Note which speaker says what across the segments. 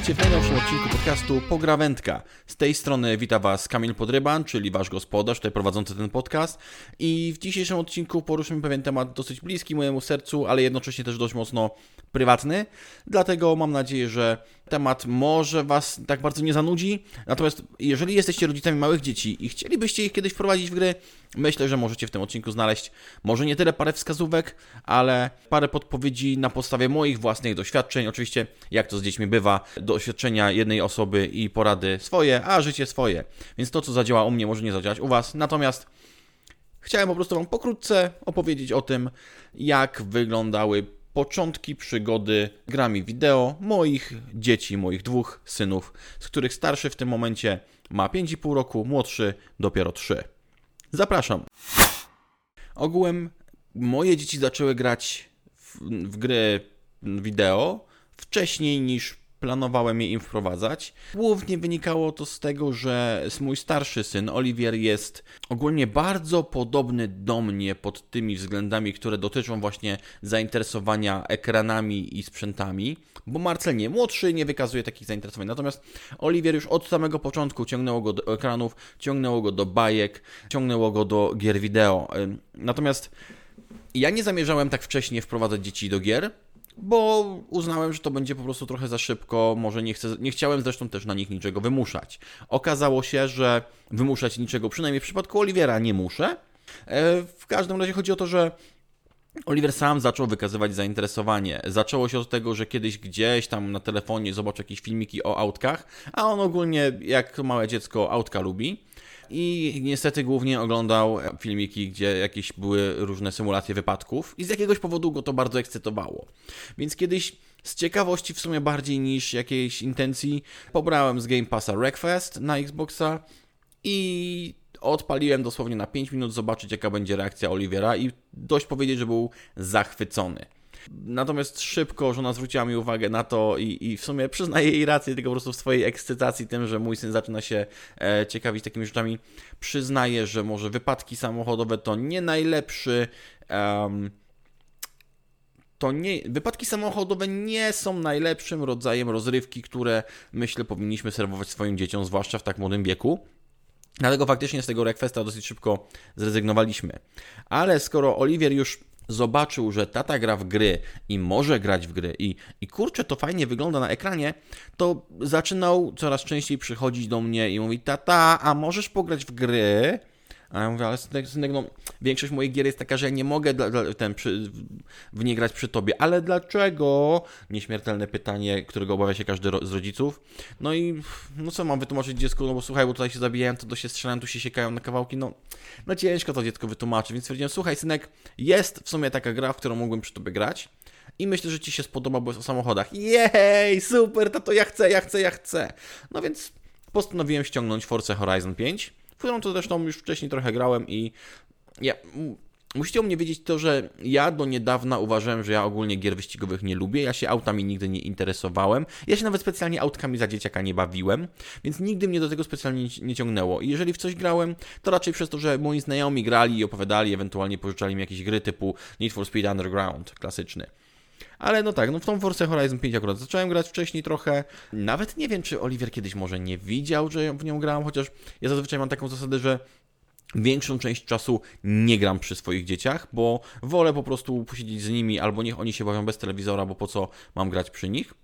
Speaker 1: Witajcie w najnowszym odcinku podcastu Pograwędka. Z tej strony wita Was Kamil Podryban, czyli Wasz gospodarz, tutaj prowadzący ten podcast. I w dzisiejszym odcinku poruszymy pewien temat dosyć bliski mojemu sercu, ale jednocześnie też dość mocno prywatny. Dlatego mam nadzieję, że temat może Was tak bardzo nie zanudzi. Natomiast jeżeli jesteście rodzicami małych dzieci i chcielibyście ich kiedyś wprowadzić w gry, myślę, że możecie w tym odcinku znaleźć może nie tyle parę wskazówek, ale parę podpowiedzi na podstawie moich własnych doświadczeń. Oczywiście, jak to z dziećmi bywa, doświadczenia jednej osoby i porady swoje, a życie swoje. Więc to, co zadziała u mnie, może nie zadziałać u Was. Natomiast chciałem po prostu Wam pokrótce opowiedzieć o tym, jak wyglądały początki przygody grami wideo moich dzieci, moich dwóch synów, z których starszy w tym momencie ma 5,5 roku, młodszy dopiero 3. Zapraszam. Ogółem moje dzieci zaczęły grać w, w gry wideo wcześniej niż planowałem je im wprowadzać. Głównie wynikało to z tego, że mój starszy syn, Oliwier, jest ogólnie bardzo podobny do mnie pod tymi względami, które dotyczą właśnie zainteresowania ekranami i sprzętami, bo Marcel nie, młodszy nie wykazuje takich zainteresowań. Natomiast Oliwier już od samego początku ciągnęło go do ekranów, ciągnęło go do bajek, ciągnęło go do gier wideo. Natomiast ja nie zamierzałem tak wcześnie wprowadzać dzieci do gier, bo uznałem, że to będzie po prostu trochę za szybko, może nie, chcę, nie chciałem zresztą też na nich niczego wymuszać. Okazało się, że wymuszać niczego, przynajmniej w przypadku Oliwiera, nie muszę. E, w każdym razie chodzi o to, że Oliver sam zaczął wykazywać zainteresowanie. Zaczęło się od tego, że kiedyś gdzieś tam na telefonie zobaczył jakieś filmiki o autkach, a on ogólnie, jak małe dziecko, autka lubi i niestety głównie oglądał filmiki, gdzie jakieś były różne symulacje wypadków i z jakiegoś powodu go to bardzo ekscytowało. Więc kiedyś z ciekawości w sumie bardziej niż jakiejś intencji pobrałem z Game Passa Wreckfest na Xboxa i odpaliłem dosłownie na 5 minut zobaczyć jaka będzie reakcja Olivera i dość powiedzieć, że był zachwycony. Natomiast szybko żona zwróciła mi uwagę na to i, i w sumie przyznaję jej rację, tylko po prostu w swojej ekscytacji tym, że mój syn zaczyna się e, ciekawić takimi rzeczami, przyznaję, że może wypadki samochodowe to nie najlepszy. Um, to nie, wypadki samochodowe nie są najlepszym rodzajem rozrywki, które myślę powinniśmy serwować swoim dzieciom, zwłaszcza w tak młodym wieku. Dlatego faktycznie z tego requesta dosyć szybko zrezygnowaliśmy. Ale skoro Oliwier już zobaczył, że tata gra w gry i może grać w gry i, i kurczę, to fajnie wygląda na ekranie, to zaczynał coraz częściej przychodzić do mnie i mówić, tata, a możesz pograć w gry? A ja mówię, ale synek, synek, no, większość moich gier jest taka, że ja nie mogę dla, dla, ten, przy, w nie grać przy tobie. Ale dlaczego? Nieśmiertelne pytanie, którego obawia się każdy ro, z rodziców. No i no co mam wytłumaczyć dziecku, no bo słuchaj, bo tutaj się zabijają, to do się strzelają, tu się siekają na kawałki, no, no ciężko to dziecko wytłumaczy, więc stwierdziłem, słuchaj synek, jest w sumie taka gra, w którą mógłbym przy tobie grać. I myślę, że Ci się spodoba, bo jest o samochodach. Jej, super, to ja chcę, ja chcę, ja chcę. No więc postanowiłem ściągnąć Forza Horizon 5 którą to zresztą już wcześniej trochę grałem i ja, musicie u mnie wiedzieć to, że ja do niedawna uważałem, że ja ogólnie gier wyścigowych nie lubię, ja się autami nigdy nie interesowałem, ja się nawet specjalnie autkami za dzieciaka nie bawiłem, więc nigdy mnie do tego specjalnie nie ciągnęło. I jeżeli w coś grałem, to raczej przez to, że moi znajomi grali i opowiadali, ewentualnie pożyczali mi jakieś gry typu Need for Speed Underground, klasyczny. Ale no tak, no w tą Forza Horizon 5 akurat zacząłem grać wcześniej trochę. Nawet nie wiem, czy Oliver kiedyś może nie widział, że w nią grałem, chociaż ja zazwyczaj mam taką zasadę, że Większą część czasu nie gram przy swoich dzieciach, bo wolę po prostu posiedzieć z nimi, albo niech oni się bawią bez telewizora, bo po co mam grać przy nich.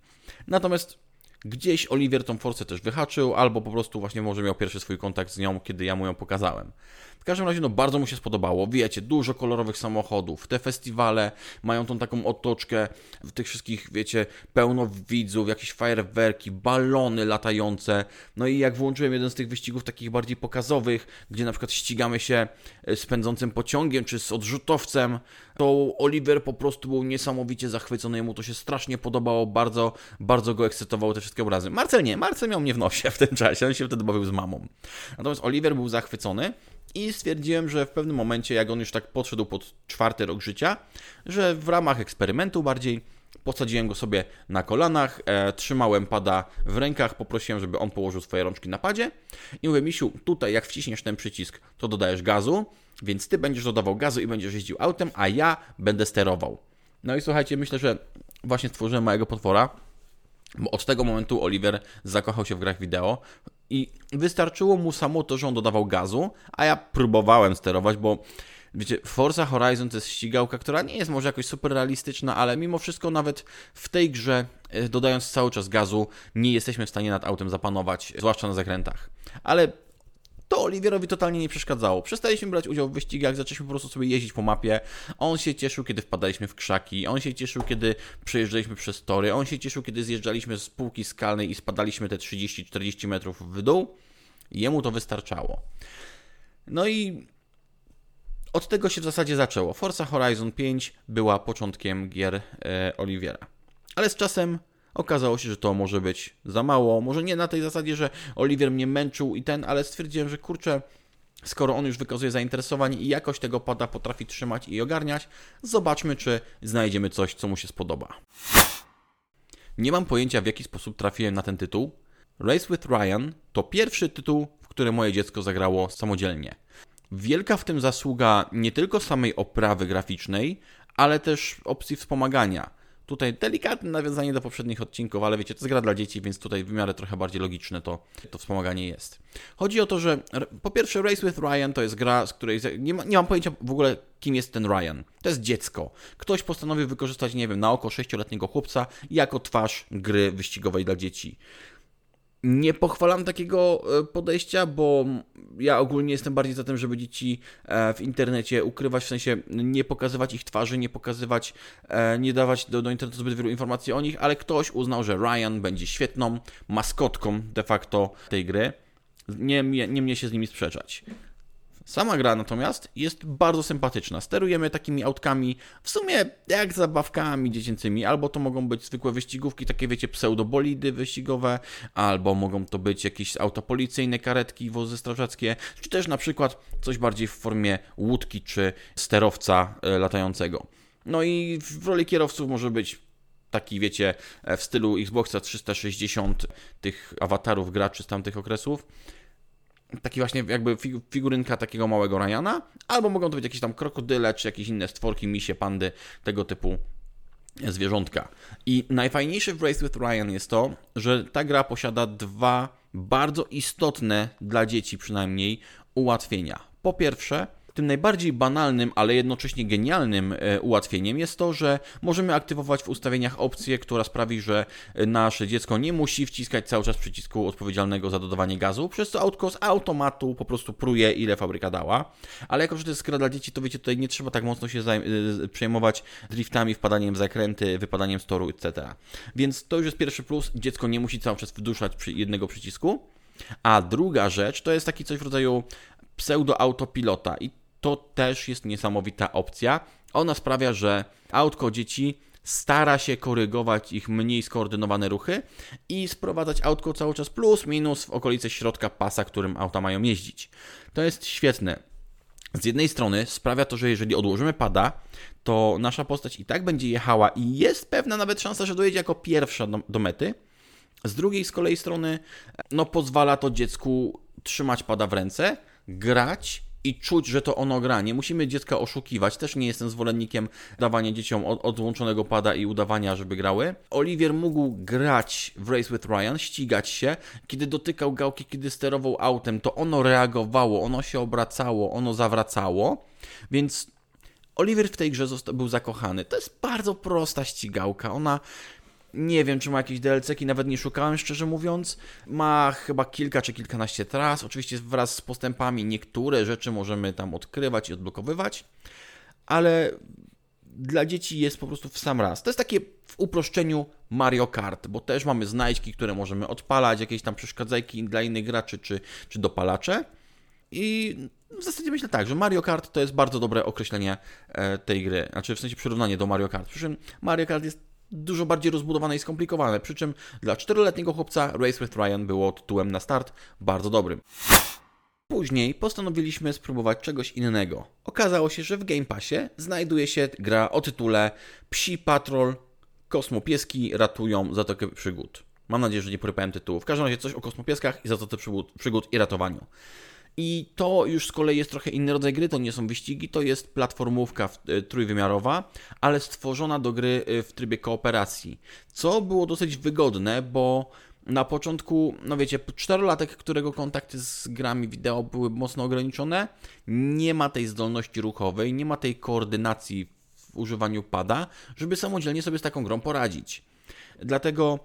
Speaker 1: Natomiast gdzieś Oliver tą forcę też wyhaczył, albo po prostu właśnie może miał pierwszy swój kontakt z nią, kiedy ja mu ją pokazałem każdym razie no bardzo mu się spodobało. Wiecie, dużo kolorowych samochodów. Te festiwale mają tą taką otoczkę w tych wszystkich, wiecie, pełno widzów, jakieś fajerwerki, balony latające. No i jak włączyłem jeden z tych wyścigów takich bardziej pokazowych, gdzie na przykład ścigamy się e, z pędzącym pociągiem czy z odrzutowcem, to Oliver po prostu był niesamowicie zachwycony, mu to się strasznie podobało, bardzo, bardzo go ekscytowały te wszystkie obrazy. Marcel nie, Marcel miał mnie w nosie w tym czasie, on się wtedy bawił z mamą. Natomiast Oliver był zachwycony i stwierdziłem, że w pewnym momencie, jak on już tak podszedł pod czwarty rok życia, że w ramach eksperymentu bardziej posadziłem go sobie na kolanach, e, trzymałem pada w rękach, poprosiłem, żeby on położył swoje rączki na padzie i mówię, Misiu, tutaj jak wciśniesz ten przycisk, to dodajesz gazu, więc ty będziesz dodawał gazu i będziesz jeździł autem, a ja będę sterował. No i słuchajcie, myślę, że właśnie stworzyłem małego potwora, Bo od tego momentu Oliver zakochał się w grach wideo i wystarczyło mu samo to, że on dodawał gazu, a ja próbowałem sterować, bo wiecie, Forza Horizon to jest ścigałka, która nie jest może jakoś super realistyczna, ale mimo wszystko nawet w tej grze, e, dodając cały czas gazu, nie jesteśmy w stanie nad autem zapanować, zwłaszcza na zakrętach. Ale to Oliwierowi totalnie nie przeszkadzało. Przestaliśmy brać udział w wyścigach, zaczęliśmy po prostu sobie jeździć po mapie. On się cieszył, kiedy wpadaliśmy w krzaki, on się cieszył, kiedy przejeżdżaliśmy przez tory, on się cieszył, kiedy zjeżdżaliśmy z półki skalnej i spadaliśmy te 30-40 metrów w dół. Jemu to wystarczało. No i od tego się w zasadzie zaczęło. Forza Horizon 5 była początkiem gier e, Oliwiera. Ale z czasem Okazało się, że to może być za mało. Może nie na tej zasadzie, że Oliver mnie męczył i ten, ale stwierdziłem, że kurczę, skoro on już wykazuje zainteresowanie i jakoś tego pada potrafi trzymać i ogarniać, zobaczmy, czy znajdziemy coś, co mu się spodoba. Nie mam pojęcia, w jaki sposób trafiłem na ten tytuł. Race with Ryan to pierwszy tytuł, w którym moje dziecko zagrało samodzielnie. Wielka w tym zasługa nie tylko samej oprawy graficznej, ale też opcji wspomagania. Tutaj delikatne nawiązanie do poprzednich odcinków, ale wiecie, to jest gra dla dzieci, więc tutaj w miarę trochę bardziej logiczne to, to wspomaganie jest. Chodzi o to, że po pierwsze Race with Ryan to jest gra, z której nie, ma, nie mam pojęcia w ogóle kim jest ten Ryan. To jest dziecko. Ktoś postanowił wykorzystać, nie wiem, na oko sześcioletniego chłopca jako twarz gry wyścigowej dla dzieci. Nie pochwalam takiego e, podejścia, bo ja ogólnie jestem bardziej za tym, żeby dzieci e, w internecie ukrywać, w sensie nie pokazywać ich twarzy, nie pokazywać, e, nie dawać do, do internetu zbyt wielu informacji o nich, ale ktoś uznał, że Ryan będzie świetną maskotką de facto tej gry. Nie, nie, nie mnie się z nimi sprzeczać. Sama gra natomiast jest bardzo sympatyczna. Sterujemy takimi autkami, w sumie jak zabawkami dziecięcymi, albo to mogą być zwykłe wyścigówki, takie wiecie, pseudobolidy wyścigowe, albo mogą to być jakieś auto policyjne, karetki, wozy strażackie, czy też na przykład coś bardziej w formie łódki czy sterowca e, latającego. No i w roli kierowców może być taki, wiecie, e, w stylu Xboxa 360 tych awatarów graczy z tamtych okresów taki właśnie jakby figurynka takiego małego Ryana, albo mogą to być jakieś tam krokodyle, czy jakieś inne stworki, misie, pandy, tego typu zwierzątka. I najfajniejsze w Race with Ryan jest to, że ta gra posiada dwa bardzo istotne dla dzieci przynajmniej ułatwienia. Po pierwsze, tym najbardziej banalnym, ale jednocześnie genialnym e, ułatwieniem jest to, że możemy aktywować w ustawieniach opcję, która sprawi, że nasze dziecko nie musi wciskać cały czas przycisku odpowiedzialnego za dodawanie gazu, przez co autko z automatu po prostu pruje, ile fabryka dała. Ale jako, że to jest gra dla dzieci, to wiecie, tutaj nie trzeba tak mocno się e, przejmować driftami, wpadaniem zakręty, wypadaniem z toru, etc. Więc to już jest pierwszy plus. Dziecko nie musi cały czas wduszać przy jednego przycisku. A druga rzecz to jest taki coś w rodzaju pseudo-autopilota. I to też jest niesamowita opcja. Ona sprawia, że autko dzieci stara się korygować ich mniej skoordynowane ruchy i sprowadzać autko cały czas plus minus w okolice środka pasa, którym auta mają jeździć. To jest świetne. Z jednej strony sprawia to, że jeżeli odłożymy pada, to nasza postać i tak będzie jechała i jest pewna nawet szansa, że dojedzie jako pierwsza do, do mety. Z drugiej z kolei strony, no pozwala to dziecku trzymać pada w ręce, grać i czuć, że to ono gra. Nie musimy dziecka oszukiwać. Też nie jestem zwolennikiem dawania dzieciom odłączonego pada i udawania, żeby grały. Oliwier mógł grać w Race with Ryan, ścigać się. Kiedy dotykał gałki, kiedy sterował autem, to ono reagowało, ono się obracało, ono zawracało. Więc Oliver w tej grze był zakochany. To jest bardzo prosta ścigałka. Ona nie wiem, czy ma jakieś DLC-ki, nawet nie szukałem, szczerze mówiąc. Ma chyba kilka czy kilkanaście tras. Oczywiście wraz z postępami niektóre rzeczy możemy tam odkrywać i odblokowywać, ale dla dzieci jest po prostu w sam raz. To jest takie w uproszczeniu Mario Kart, bo też mamy znajdźki, które możemy odpalać, jakieś tam przeszkadzajki dla innych graczy czy, czy dopalacze. I w zasadzie myślę tak, że Mario Kart to jest bardzo dobre określenie e, tej gry, znaczy w sensie przyrównanie do Mario Kart. Przy czym Mario Kart jest dużo bardziej rozbudowane i skomplikowane. Przy czym dla czteroletniego chłopca Race with Ryan było tytułem na start bardzo dobrym. Później postanowiliśmy spróbować czegoś innego. Okazało się, że w Game Passie znajduje się gra o tytule Psi Patrol Kosmopieski ratują Zatokę Przygód. Mam nadzieję, że nie porypałem tytułu. W każdym razie coś o kosmopieskach i Zatoce Przygód, przygód i ratowaniu. I to już z kolei jest trochę inny rodzaj gry, to nie są wyścigi, to jest platformówka e, trójwymiarowa, ale stworzona do gry e, w trybie kooperacji. Co było dosyć wygodne, bo na początku, no wiecie, czterolatek, którego kontakty z grami wideo były mocno ograniczone, nie ma tej zdolności ruchowej, nie ma tej koordynacji w używaniu pada, żeby samodzielnie sobie z taką grą poradzić. Dlatego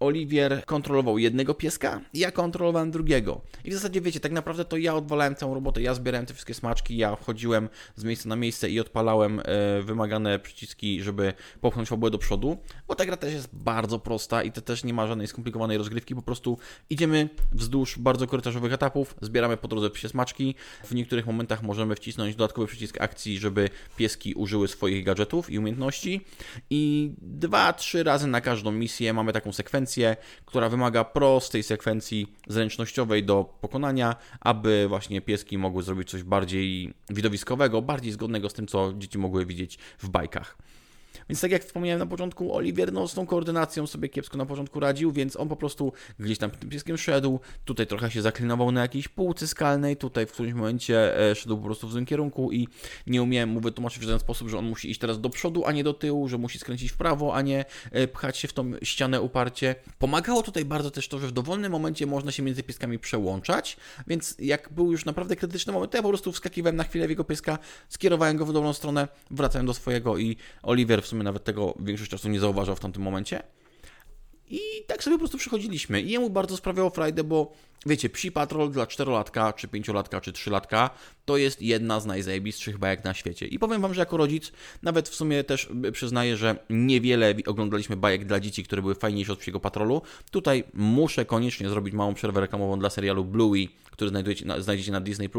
Speaker 1: Oliwier kontrolował jednego pieska, ja kontrolowałem drugiego. I w zasadzie wiecie, tak naprawdę to ja odwalałem całą robotę, ja zbierałem te wszystkie smaczki, ja wchodziłem z miejsca na miejsce i odpalałem e, wymagane przyciski, żeby popchnąć fabułę do przodu, bo ta gra też jest bardzo prosta i to też nie ma żadnej skomplikowanej rozgrywki, po prostu idziemy wzdłuż bardzo korytarzowych etapów, zbieramy po drodze psie smaczki, w niektórych momentach możemy wcisnąć dodatkowy przycisk akcji, żeby pieski użyły swoich gadżetów i umiejętności. I dwa, trzy razy na każdą misję mamy taką sekwencję, sekwencję, która wymaga prostej sekwencji zręcznościowej do pokonania, aby właśnie pieski mogły zrobić coś bardziej widowiskowego, bardziej zgodnego z tym, co dzieci mogły widzieć w bajkach. Więc tak jak wspomniałem na początku, Oliwier no, z tą koordynacją sobie kiepsko na początku radził, więc on po prostu gdzieś tam tym pieskiem szedł, tutaj trochę się zaklinował na jakiejś półce skalnej, tutaj w którymś momencie e, szedł po prostu w złym kierunku i nie umiałem mu wytłumaczyć w ten sposób, że on musi iść teraz do przodu, a nie do tyłu, że musi skręcić w prawo, a nie e, pchać się w tą ścianę uparcie. Pomagało tutaj bardzo też to, że w dowolnym momencie można się między pieskami przełączać, więc jak był już naprawdę krytyczny moment, to ja po prostu wskakiwałem na chwilę w jego pieska, skierowałem go w dobrą stronę, wracałem do swojego i Oliver w sumie nawet tego większość czasu nie zauważał w tamtym momencie. I tak sobie po prostu przychodziliśmy. I jemu bardzo sprawiało frajdę, bo wiecie, Psi Patrol dla 4-latka, czy 5-latka, czy 3-latka to jest jedna z najzajebistszych bajek na świecie. I powiem Wam, że jako rodzic nawet w sumie też przyznaję, że niewiele oglądaliśmy bajek dla dzieci, które były fajniejsze od Psiego Patrolu. Tutaj muszę koniecznie zrobić małą przerwę reklamową dla serialu Bluey, który znajdziecie na, znajdziecie na Disney+.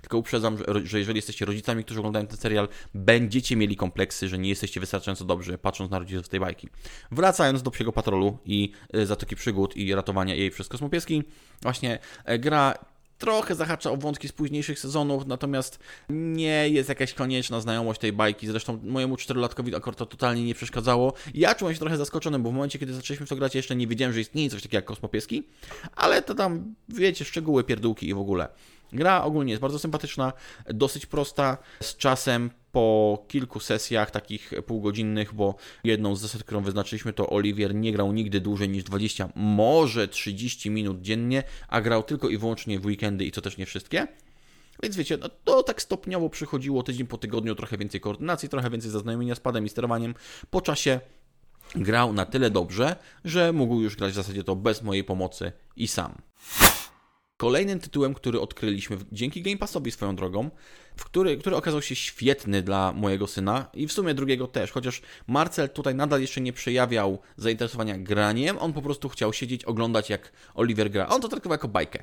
Speaker 1: Tylko uprzedzam, że, że jeżeli jesteście rodzicami, którzy oglądają ten serial, będziecie mieli kompleksy, że nie jesteście wystarczająco dobrzy, patrząc na rodziców tej bajki. Wracając do Psiego Patrolu i y, Zatoki Przygód i ratowania jej przez kosmopieski, właśnie e, gra trochę zahacza o wątki z późniejszych sezonów, natomiast nie jest jakaś konieczna znajomość tej bajki. Zresztą mojemu czterolatkowi akurat to totalnie nie przeszkadzało. Ja czułem się trochę zaskoczony, bo w momencie, kiedy zaczęliśmy w to grać, jeszcze nie wiedziałem, że istnieje coś takiego jak kosmopieski, ale to tam, wiecie, szczegóły, pierdółki i w ogóle. Gra ogólnie jest bardzo sympatyczna, dosyć prosta, z czasem po kilku sesjach takich półgodzinnych, bo jedną z zasad, którą wyznaczyliśmy, to Oliwier nie grał nigdy dłużej niż 20, może 30 minut dziennie, a grał tylko i wyłącznie w weekendy i to też nie wszystkie. Więc wiecie, no to tak stopniowo przychodziło tydzień po tygodniu, trochę więcej koordynacji, trochę więcej zaznajomienia z padem i sterowaniem. Po czasie grał na tyle dobrze, że mógł już grać w zasadzie to bez mojej pomocy i sam. Kolejnym tytułem, który odkryliśmy dzięki Game Passowi swoją drogą, w który, który okazał się świetny dla mojego syna i w sumie drugiego też, chociaż Marcel tutaj nadal jeszcze nie przejawiał zainteresowania graniem, on po prostu chciał siedzieć, oglądać jak Oliver gra. On to traktował jako bajkę.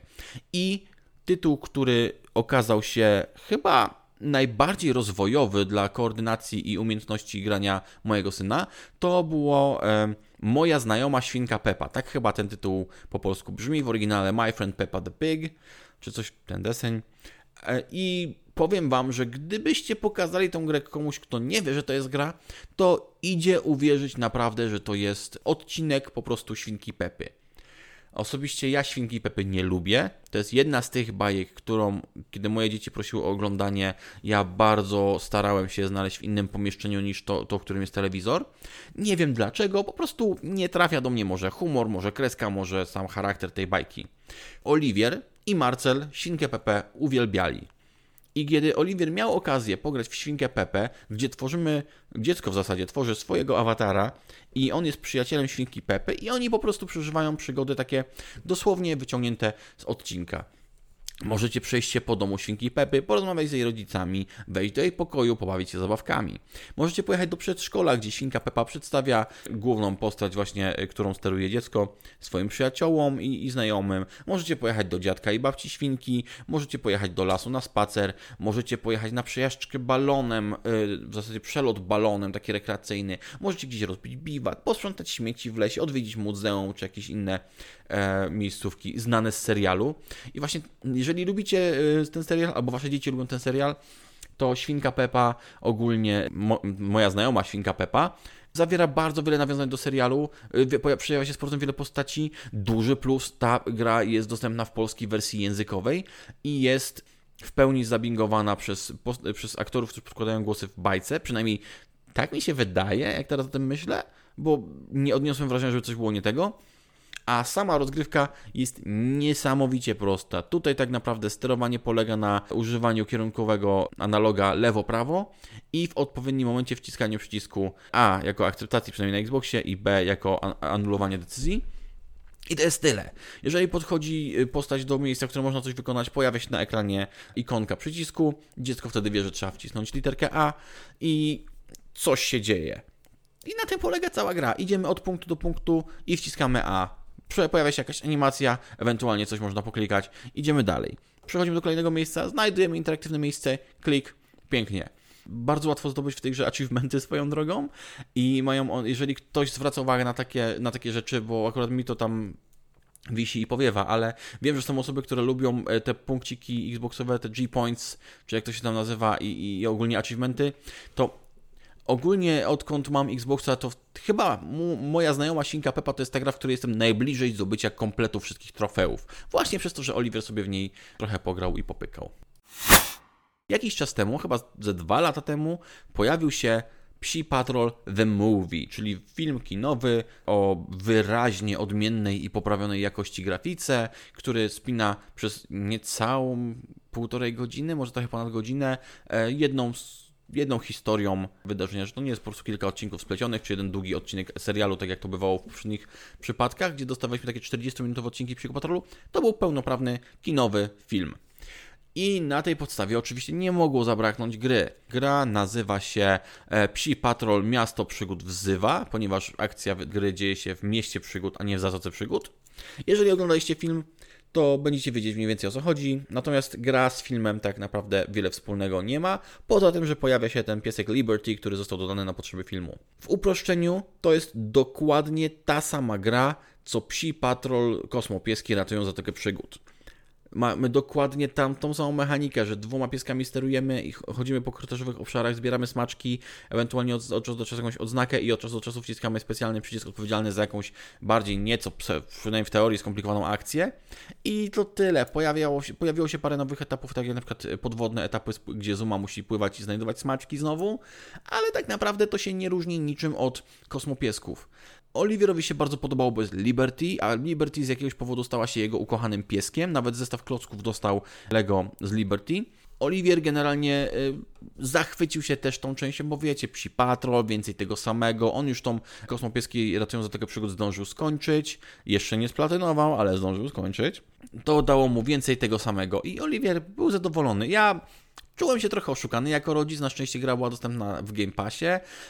Speaker 1: I tytuł, który okazał się chyba najbardziej rozwojowy dla koordynacji i umiejętności grania mojego syna, to było e, Moja znajoma świnka Peppa. Tak chyba ten tytuł po polsku brzmi. W oryginale My Friend Peppa the Pig, czy coś ten deseń. E, I powiem wam, że gdybyście pokazali tą grę komuś, kto nie wie, że to jest gra, to idzie uwierzyć naprawdę, że to jest odcinek po prostu świnki Pepy. Osobiście ja Świnki Pepy nie lubię. To jest jedna z tych bajek, którą, kiedy moje dzieci prosiły o oglądanie, ja bardzo starałem się znaleźć w innym pomieszczeniu niż to, to w którym jest telewizor. Nie wiem dlaczego, po prostu nie trafia do mnie może humor, może kreska, może sam charakter tej bajki. Oliwier i Marcel Świnkę Pepę uwielbiali. I kiedy Oliwier miał okazję pograć w Świnkę Pepe, gdzie tworzymy, dziecko w zasadzie tworzy swojego awatara i on jest przyjacielem Świnki Pepe i oni po prostu przeżywają przygody takie dosłownie wyciągnięte z odcinka. Możecie przejść się po domu świnki Pepy, porozmawiać z jej rodzicami, wejść do jej pokoju, pobawić się zabawkami. Możecie pojechać do przedszkola, gdzie świnka Pepa przedstawia główną postać właśnie, y, którą steruje dziecko, swoim przyjaciołom i, i znajomym. Możecie pojechać do dziadka i babci świnki, możecie pojechać do lasu na spacer, możecie pojechać na przejażdżkę balonem, y, w zasadzie przelot balonem, taki rekreacyjny. Możecie gdzieś rozbić biwak, posprzątać śmieci w lesie, odwiedzić muzeum czy jakieś inne e, miejscówki znane z serialu. I właśnie, jeżeli lubicie e, ten serial, albo wasze dzieci lubią ten serial, to Świnka Pepa, ogólnie mo, moja znajoma Świnka Pepa, Zawiera bardzo wiele nawiązań do serialu, y, przejawia się z powrotem wiele postaci. Duży plus, ta gra jest dostępna w polskiej wersji językowej i jest w pełni zabingowana przez, przez aktorów, którzy podkładają głosy w bajce, przynajmniej tak mi się wydaje, jak teraz o tym myślę, bo nie odniosłem wrażenia, że coś było nie tego a sama rozgrywka jest niesamowicie prosta. Tutaj tak naprawdę sterowanie polega na używaniu kierunkowego analoga lewo-prawo i w odpowiednim momencie wciskaniu przycisku A jako akceptacji przynajmniej na Xboxie i B jako anulowanie decyzji. I to jest tyle. Jeżeli podchodzi y, postać do miejsca, w którym można coś wykonać, pojawia się na ekranie ikonka przycisku, dziecko wtedy wie, że trzeba wcisnąć literkę A i coś się dzieje. I na tym polega cała gra. Idziemy od punktu do punktu i wciskamy A pojawia się jakaś animacja, ewentualnie coś można poklikać, idziemy dalej. Przechodzimy do kolejnego miejsca, znajdujemy interaktywne miejsce, klik, pięknie. Bardzo łatwo zdobyć w tej grze achievementy swoją drogą i mają, on, jeżeli ktoś zwraca uwagę na takie, na takie rzeczy, bo akurat mi to tam wisi i powiewa, ale wiem, że są osoby, które lubią e, te punkciki xboxowe, te G-Points, czy jak to się tam nazywa i, i ogólnie achievementy, to ogólnie odkąd mam Xboxa, to chyba moja znajoma Sinka Pepa to jest ta gra, w której jestem najbliżej zdobycia kompletu wszystkich trofeów. Właśnie przez to, że Oliver sobie w niej trochę pograł i popykał. Jakiś czas temu, chyba ze dwa lata temu, pojawił się Psi Patrol The Movie, czyli film kinowy o wyraźnie odmiennej i poprawionej jakości grafice, który spina przez niecałą półtorej godziny, może trochę ponad godzinę, e, jedną z jedną historią wydarzenia, że to nie jest po prostu kilka odcinków splecionych, czy jeden długi odcinek serialu, tak jak to bywało w poprzednich przypadkach, gdzie dostawaliśmy takie 40-minutowe odcinki Psychopatrolu, to był pełnoprawny kinowy film. I na tej podstawie oczywiście nie mogło zabraknąć gry. Gra nazywa się e, Psi Patrol Miasto Przygód Wzywa, ponieważ akcja gry dzieje się w mieście przygód, a nie w Zatoce Przygód. Jeżeli oglądaliście film, to będziecie wiedzieć mniej więcej o co chodzi. Natomiast gra z filmem tak naprawdę wiele wspólnego nie ma, poza tym, że pojawia się ten piesek Liberty, który został dodany na potrzeby filmu. W uproszczeniu to jest dokładnie ta sama gra, co Psi Patrol Kosmopieski ratują Zatokę Przygód mamy dokładnie tam tą samą mechanikę, że dwoma pieskami sterujemy i chodzimy po korytarzowych obszarach, zbieramy smaczki, ewentualnie od, od czasu do czasu jakąś odznakę i od czasu do czasu wciskamy specjalny przycisk odpowiedzialny za jakąś bardziej nieco, przynajmniej w teorii, skomplikowaną akcję. I to tyle. Pojawiało się, pojawiło się parę nowych etapów, takie jak na przykład podwodne etapy, gdzie Zuma musi pływać i znajdować smaczki znowu, ale tak naprawdę to się nie różni niczym od kosmopiesków. Oliverowi się bardzo podobało, bo jest Liberty, a Liberty z jakiegoś powodu stała się jego ukochanym pieskiem. Nawet zestaw klocków dostał Lego z Liberty. Olivier generalnie y, zachwycił się też tą częścią, bo wiecie, Psi Patrol, więcej tego samego. On już tą Kosmopieski ratują za tego przygód zdążył skończyć. Jeszcze nie splatynował, ale zdążył skończyć. To dało mu więcej tego samego i Olivier był zadowolony. Ja Czułem się trochę oszukany jako rodzic, na szczęście gra była dostępna w Game Passie,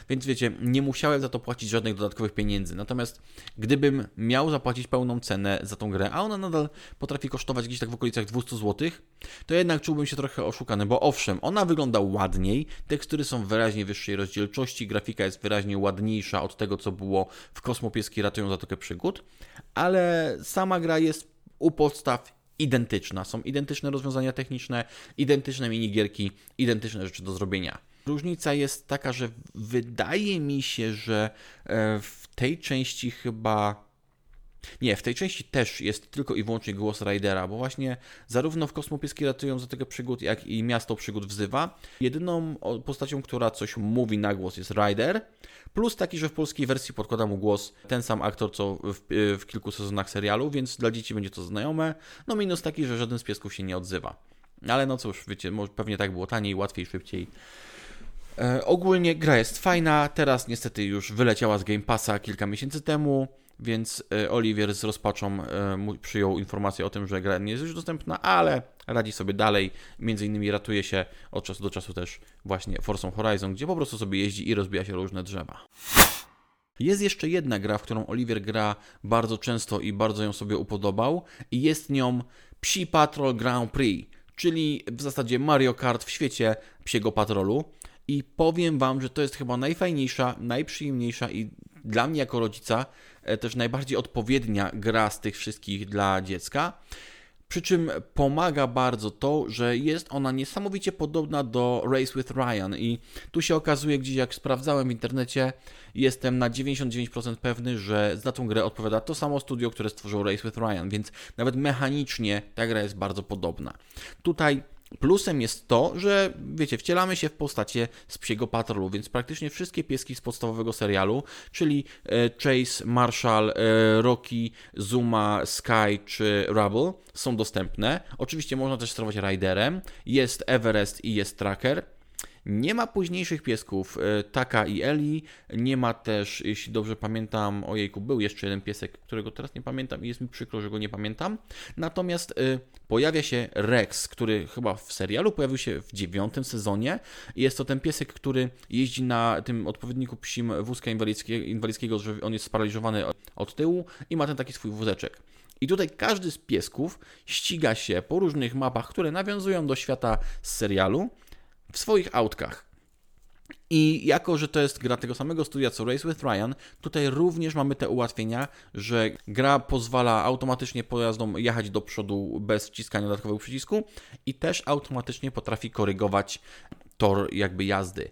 Speaker 1: więc wiecie, nie musiałem za to płacić żadnych dodatkowych pieniędzy. Natomiast gdybym miał zapłacić pełną cenę za tą grę, a ona nadal potrafi kosztować gdzieś tak w okolicach 200 zł, to jednak czułbym się trochę oszukany, bo owszem, ona wygląda ładniej, tekstury są wyraźnie wyższej rozdzielczości, grafika jest wyraźnie ładniejsza od tego, co było w Kosmopieski ratują Zatokę Przygód, ale sama gra jest u podstaw identyczna. Są identyczne rozwiązania techniczne, identyczne minigierki, identyczne rzeczy do zrobienia. Różnica jest taka, że wydaje mi się, że e, w tej części chyba. Nie, w tej części też jest tylko i wyłącznie głos Ridera, bo właśnie zarówno w Kosmopieski ratują za tego przygód, jak i Miasto Przygód wzywa. Jedyną postacią, która coś mówi na głos jest Rider, Plus taki, że w polskiej wersji podkłada mu głos ten sam aktor, co w, w kilku sezonach serialu, więc dla dzieci będzie to znajome. No minus taki, że żaden z piesków się nie odzywa. Ale no cóż, wiecie, pewnie tak było taniej, łatwiej, szybciej. E, ogólnie gra jest fajna, teraz niestety już wyleciała z Game Passa kilka miesięcy temu, więc e, Oliwier z rozpaczą e, przyjął informację o tym, że gra nie jest już dostępna, ale radzi sobie dalej. Między innymi ratuje się od czasu do czasu też właśnie Forza Horizon, gdzie po prostu sobie jeździ i rozbija się różne drzewa. Jest jeszcze jedna gra, w którą Oliver gra bardzo często i bardzo ją sobie upodobał i jest nią Psi Patrol Grand Prix, czyli w zasadzie Mario Kart w świecie psiego patrolu. I powiem Wam, że to jest chyba najfajniejsza, najprzyjemniejsza i dla mnie jako rodzica też najbardziej odpowiednia gra z tych wszystkich dla dziecka. Przy czym pomaga bardzo to, że jest ona niesamowicie podobna do Race with Ryan. I tu się okazuje gdzieś jak sprawdzałem w internecie, jestem na 99% pewny, że za tą grę odpowiada to samo studio, które stworzyło Race with Ryan, więc nawet mechanicznie ta gra jest bardzo podobna. Tutaj Plusem jest to, że wiecie, wcielamy się w postacie z psiego patrolu, więc praktycznie wszystkie pieski z podstawowego serialu, czyli e, Chase, Marshall, e, Rocky, Zuma, Sky czy Rubble są dostępne. Oczywiście można też sterować Riderem, jest Everest i jest Tracker. Nie ma późniejszych piesków e, Taka i Eli. Nie ma też, jeśli dobrze pamiętam, ojejku, był jeszcze jeden piesek, którego teraz nie pamiętam i jest mi przykro, że go nie pamiętam. Natomiast y, pojawia się Rex, który chyba w serialu pojawił się w dziewiątym sezonie. Jest to ten piesek, który jeździ na tym odpowiedniku psim wózka inwalidzkiego, że on jest sparaliżowany od tyłu i ma ten taki swój wózeczek. I tutaj każdy z piesków ściga się po różnych mapach, które nawiązują do świata z serialu w swoich autkach. I jako, że to jest gra tego samego studia co Race with Ryan, tutaj również mamy te ułatwienia, że gra pozwala automatycznie pojazdom jechać do przodu bez wciskania dodatkowego przycisku i też automatycznie potrafi korygować tor jakby jazdy.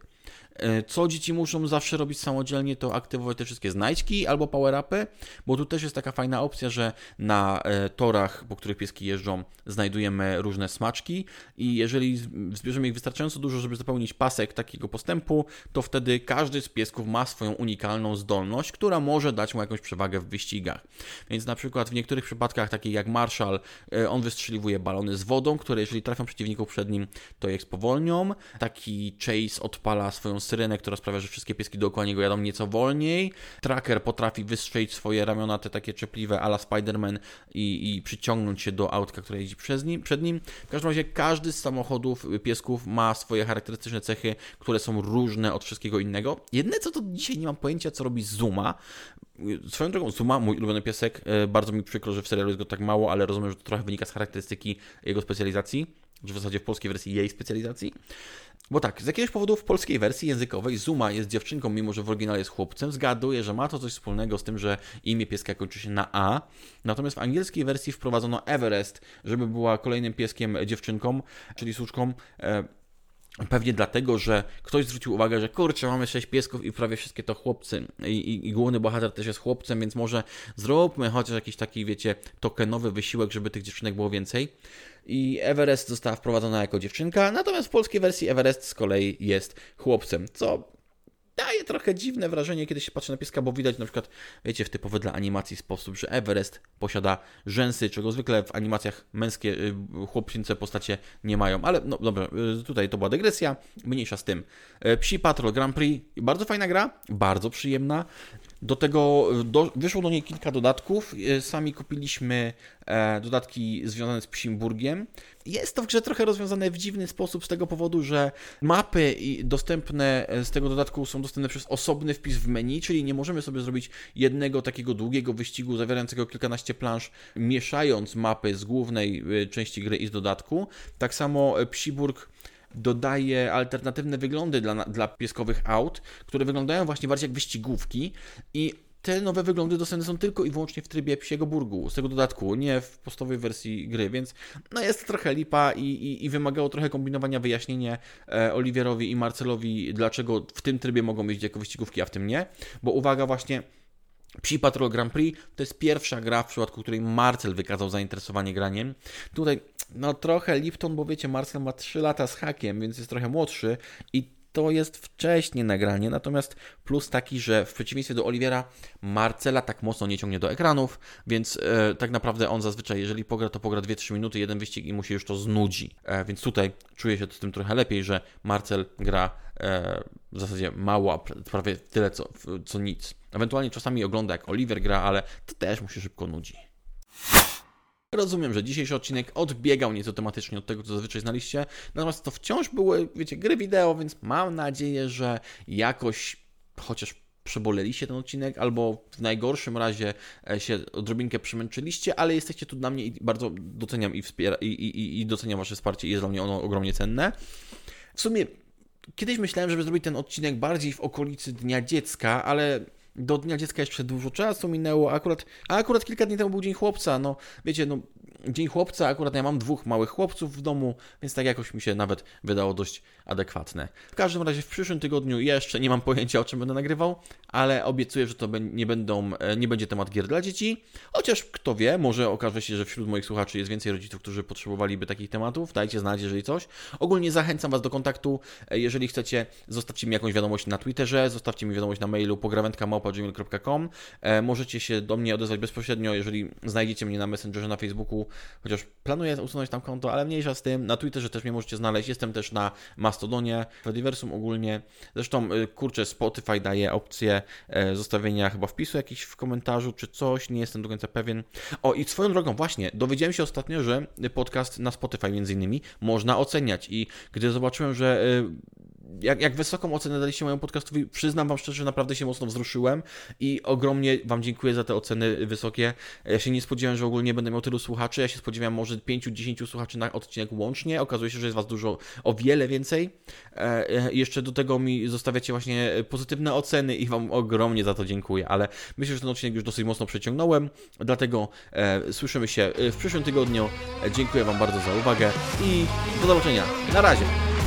Speaker 1: E, co dzieci muszą zawsze robić samodzielnie, to aktywować te wszystkie znajdźki albo power-upy, bo tu też jest taka fajna opcja, że na e, torach, po których pieski jeżdżą, znajdujemy różne smaczki i jeżeli zbierzemy ich wystarczająco dużo, żeby zapełnić pasek takiego postępu, to wtedy każdy z piesków ma swoją unikalną zdolność, która może dać mu jakąś przewagę w wyścigach. Więc na przykład w niektórych przypadkach, takich jak Marshall, e, on wystrzeliwuje balony z wodą, które jeżeli trafią przeciwników przed nim, to je spowolnią. Taki Chase odpala swoją syrenę, która sprawia, że wszystkie pieski dookoła niego jadą nieco wolniej. Tracker potrafi wystrzelić swoje ramiona, te takie czepliwe ala Spider-Man i, i przyciągnąć się do autka, które jeździ przez nim, przed nim. W każdym razie każdy z samochodów piesków ma swoje charakterystyczne cechy, które są różne od wszystkiego innego. Jedne co to dzisiaj nie mam pojęcia, co robi Zuma. Swoją drogą, Zuma, mój ulubiony piesek, e, bardzo mi przykro, że w serialu jest go tak mało, ale rozumiem, że to trochę wynika z charakterystyki jego specjalizacji, czy w zasadzie w polskiej wersji jej specjalizacji. Bo tak, z jakiegoś powodu w polskiej wersji językowej Zuma jest dziewczynką, mimo że w oryginale jest chłopcem. Zgaduję, że ma to coś wspólnego z tym, że imię pieska kończy się na A. Natomiast w angielskiej wersji wprowadzono Everest, żeby była kolejnym pieskiem dziewczynką, czyli słuczką. Pewnie dlatego, że ktoś zwrócił uwagę, że kurczę, mamy sześć piesków i prawie wszystkie to chłopcy. I, i, I, główny bohater też jest chłopcem, więc może zróbmy chociaż jakiś taki, wiecie, tokenowy wysiłek, żeby tych dziewczynek było więcej. I Everest została wprowadzona jako dziewczynka, natomiast w polskiej wersji Everest z kolei jest chłopcem, co daje trochę dziwne wrażenie, kiedy się patrzy na pieska, bo widać na przykład, wiecie, w typowy dla animacji sposób, że Everest posiada rzęsy, czego zwykle w animacjach męskie y, chłopczyńce postacie nie mają. Ale no dobra, y, tutaj to była dygresja, mniejsza z tym. Y, Psi Patrol Grand Prix, bardzo fajna gra, bardzo przyjemna. Do tego do, wyszło do niej kilka dodatków. E, sami kupiliśmy e, dodatki związane z Psimburgiem. Jest to w grze trochę rozwiązane w dziwny sposób z tego powodu, że mapy dostępne e, z tego dodatku są dostępne przez osobny wpis w menu, czyli nie możemy sobie zrobić jednego takiego długiego wyścigu zawierającego kilkanaście plansz, mieszając mapy z głównej e, części gry i z dodatku. Tak samo Psiburg dodaje alternatywne wyglądy dla, dla pieskowych aut, które wyglądają właśnie bardziej jak wyścigówki i te nowe wyglądy dostępne są tylko i wyłącznie w trybie psiego burgu, z tego dodatku, nie w podstawowej wersji gry, więc no jest trochę lipa i, i, i wymagało trochę kombinowania, wyjaśnienie e, Oliwierowi i Marcelowi, dlaczego w tym trybie mogą jeździć jako wyścigówki, a w tym nie, bo uwaga właśnie, Psi Patrol Grand Prix to jest pierwsza gra, w przypadku której Marcel wykazał zainteresowanie graniem. Tutaj, no trochę Lipton, bo wiecie, Marcel ma 3 lata z hakiem, więc jest trochę młodszy i to jest wcześnie nagranie, natomiast plus taki, że w przeciwieństwie do Oliwiera, Marcela tak mocno nie ciągnie do ekranów, więc e, tak naprawdę on zazwyczaj, jeżeli pogra, to pogra 2-3 minuty, jeden wyścig i mu się już to znudzi. E, więc tutaj czuję się z tym trochę lepiej, że Marcel gra e, w zasadzie mało, prawie tyle co, co nic. Ewentualnie czasami ogląda jak Oliver gra, ale to też mu się szybko nudzi. Rozumiem, że dzisiejszy odcinek odbiegał nieco tematycznie od tego, co zazwyczaj znaliście, natomiast to wciąż były, wiecie, gry wideo, więc mam nadzieję, że jakoś chociaż przeboleliście ten odcinek, albo w najgorszym razie e, się odrobinkę przemęczyliście, ale jesteście tu dla mnie i bardzo doceniam i, wspiera, i, i, i doceniam Wasze wsparcie i jest dla mnie ono ogromnie cenne. W sumie kiedyś myślałem, żeby zrobić ten odcinek bardziej w okolicy Dnia Dziecka, ale do Dnia Dziecka jeszcze dużo czasu minęło, akurat, a akurat kilka dni temu był Dzień Chłopca, no wiecie, no Dzień Chłopca, akurat ja mam dwóch małych chłopców w domu, więc tak jakoś mi się nawet wydało dość adekwatne. W każdym razie w przyszłym tygodniu jeszcze nie mam pojęcia o czym będę nagrywał, ale obiecuję, że to nie, będą, e, nie będzie temat gier dla dzieci, chociaż kto wie, może okaże się, że wśród moich słuchaczy jest więcej rodziców, którzy potrzebowaliby takich tematów, dajcie znać, jeżeli coś. Ogólnie zachęcam Was do kontaktu, e, jeżeli chcecie, zostawcie mi jakąś wiadomość na Twitterze, zostawcie mi wiadomość na mailu pograwędka.gmail.com e, Możecie się do mnie odezwać bezpośrednio, jeżeli znajdziecie mnie na Messengerze, na Facebooku, chociaż planuję usunąć tam konto, ale mniejsza z tym. Na Twitterze też mnie możecie znaleźć, jestem też na Mastodonie, Fediversum ogólnie. Zresztą, y, kurczę, Spotify daje opcję e, zostawienia chyba wpisu jakiś w komentarzu czy coś, nie jestem do końca pewien. O, i swoją drogą, właśnie, dowiedziałem się ostatnio, że podcast na Spotify między innymi można oceniać i gdy zobaczyłem, że y, jak, jak wysoką ocenę daliście mojemu podcastowi, przyznam Wam szczerze, że naprawdę się mocno wzruszyłem i ogromnie Wam dziękuję za te oceny wysokie. Ja się nie spodziewałem, że ogólnie będę miał tylu słuchaczy. Ja się spodziewałem może 5-10 słuchaczy na odcinek łącznie. Okazuje się, że jest Was dużo, o wiele więcej. E, e, jeszcze do tego mi zostawiacie właśnie pozytywne oceny i Wam ogromnie za to dziękuję. Ale myślę, że ten odcinek już dosyć mocno przeciągnąłem, dlatego e, słyszymy się w przyszłym tygodniu. Dziękuję Wam bardzo za uwagę i do zobaczenia. Na razie.